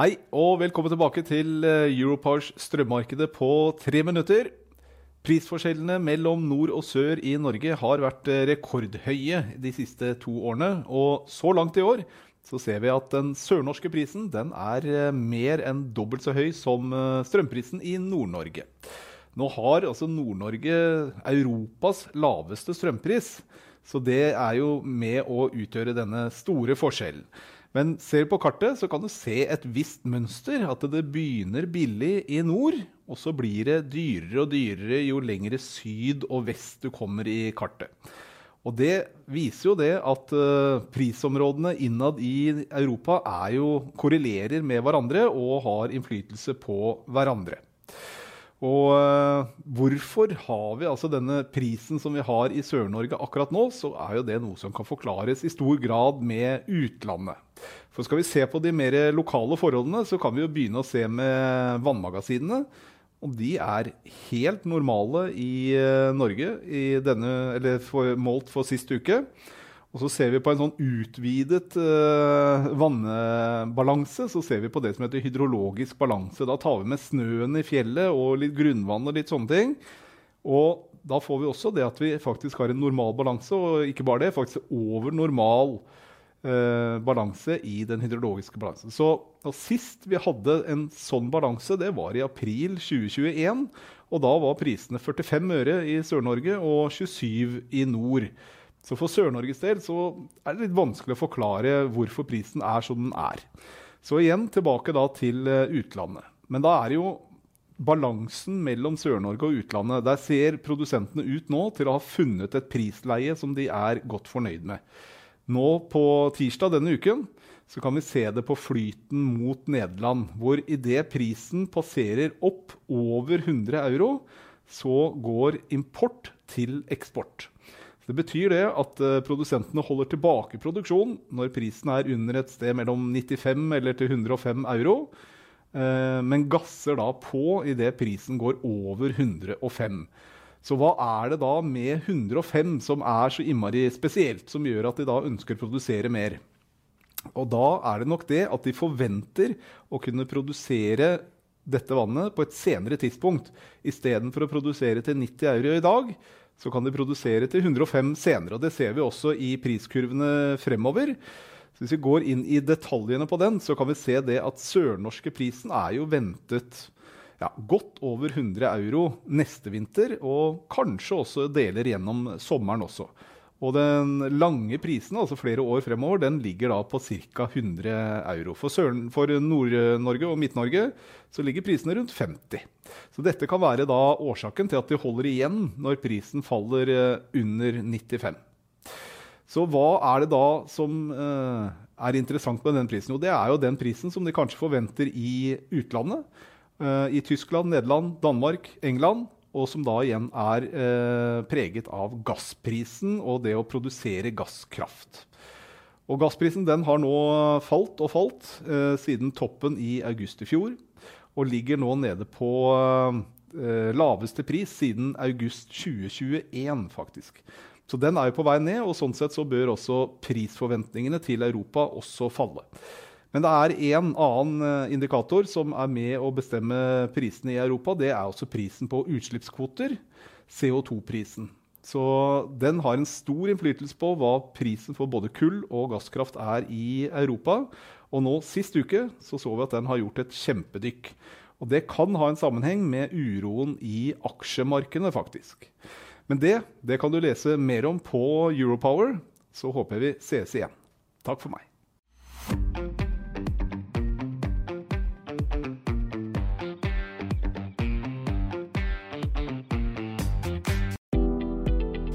Hei og velkommen tilbake til eh, Europars strømmarkedet på tre minutter. Prisforskjellene mellom nord og sør i Norge har vært eh, rekordhøye de siste to årene. Og så langt i år så ser vi at den sørnorske prisen den er eh, mer enn dobbelt så høy som strømprisen i Nord-Norge. Nå har altså Nord-Norge Europas laveste strømpris, så det er jo med å utgjøre denne store forskjellen. Men ser du på kartet, så kan du se et visst mønster. At det begynner billig i nord, og så blir det dyrere og dyrere jo lengre syd og vest du kommer i kartet. Og det viser jo det at uh, prisområdene innad i Europa jo, korrelerer med hverandre og har innflytelse på hverandre. Og uh, hvorfor har vi altså denne prisen som vi har i Sør-Norge akkurat nå, så er jo det noe som kan forklares i stor grad med utlandet. For skal vi se på de mer lokale forholdene, så kan vi jo begynne å se med vannmagasinene. Og de er helt normale i uh, Norge, i denne, eller for, målt for sist uke. Og så ser vi på en sånn utvidet uh, vannbalanse, så ser vi på det som heter hydrologisk balanse. Da tar vi med snøen i fjellet og litt grunnvann og litt sånne ting. Og da får vi også det at vi faktisk har en normal balanse, og ikke bare det, faktisk over normal uh, balanse i den hydrologiske balansen. Så sist vi hadde en sånn balanse, det var i april 2021. Og da var prisene 45 øre i Sør-Norge og 27 i nord. Så for Sør-Norges del er det litt vanskelig å forklare hvorfor prisen er som den er. Så igjen tilbake til eh, utlandet. Men da er det jo balansen mellom Sør-Norge og utlandet. Der ser produsentene ut nå til å ha funnet et prisleie som de er godt fornøyd med. Nå på tirsdag denne uken så kan vi se det på flyten mot Nederland, hvor idet prisen passerer opp over 100 euro, så går import til eksport. Det betyr det at uh, produsentene holder tilbake produksjon når prisen er under et sted mellom 95 eller til 105 euro, uh, men gasser da på idet prisen går over 105. Så hva er det da med 105 som er så innmari spesielt, som gjør at de da ønsker å produsere mer? Og da er det nok det at de forventer å kunne produsere dette vannet på et senere tidspunkt, istedenfor å produsere til 90 euro i dag så kan de produsere til 105 senere. og Det ser vi også i priskurvene fremover. Så hvis vi går inn i detaljene på den, så kan vi se det at sørnorske prisen er jo ventet ja, godt over 100 euro neste vinter, og kanskje også deler gjennom sommeren også. Og den lange prisen, altså flere år fremover, den ligger da på ca. 100 euro. For, for Nord-Norge og Midt-Norge så ligger prisene rundt 50. Så dette kan være da årsaken til at de holder igjen når prisen faller eh, under 95. Så hva er det da som uh, er interessant med den prisen? Jo, det er jo den prisen som de kanskje forventer i utlandet. Uh, I Tyskland, Nederland, Danmark, England og som da igjen er eh, preget av gassprisen og det å produsere gasskraft. Og gassprisen den har nå falt og falt eh, siden toppen i august i fjor, og ligger nå nede på eh, laveste pris siden august 2021, faktisk. Så den er jo på vei ned, og sånn sett så bør også prisforventningene til Europa også falle. Men det er en annen eh, indikator som er med å bestemme prisene i Europa. Det er også prisen på utslippskvoter, CO2-prisen. Så den har en stor innflytelse på hva prisen for både kull og gasskraft er i Europa. Og nå sist uke så, så vi at den har gjort et kjempedykk. Og det kan ha en sammenheng med uroen i aksjemarkedene, faktisk. Men det, det kan du lese mer om på Europower. Så håper jeg vi sees igjen. Takk for meg.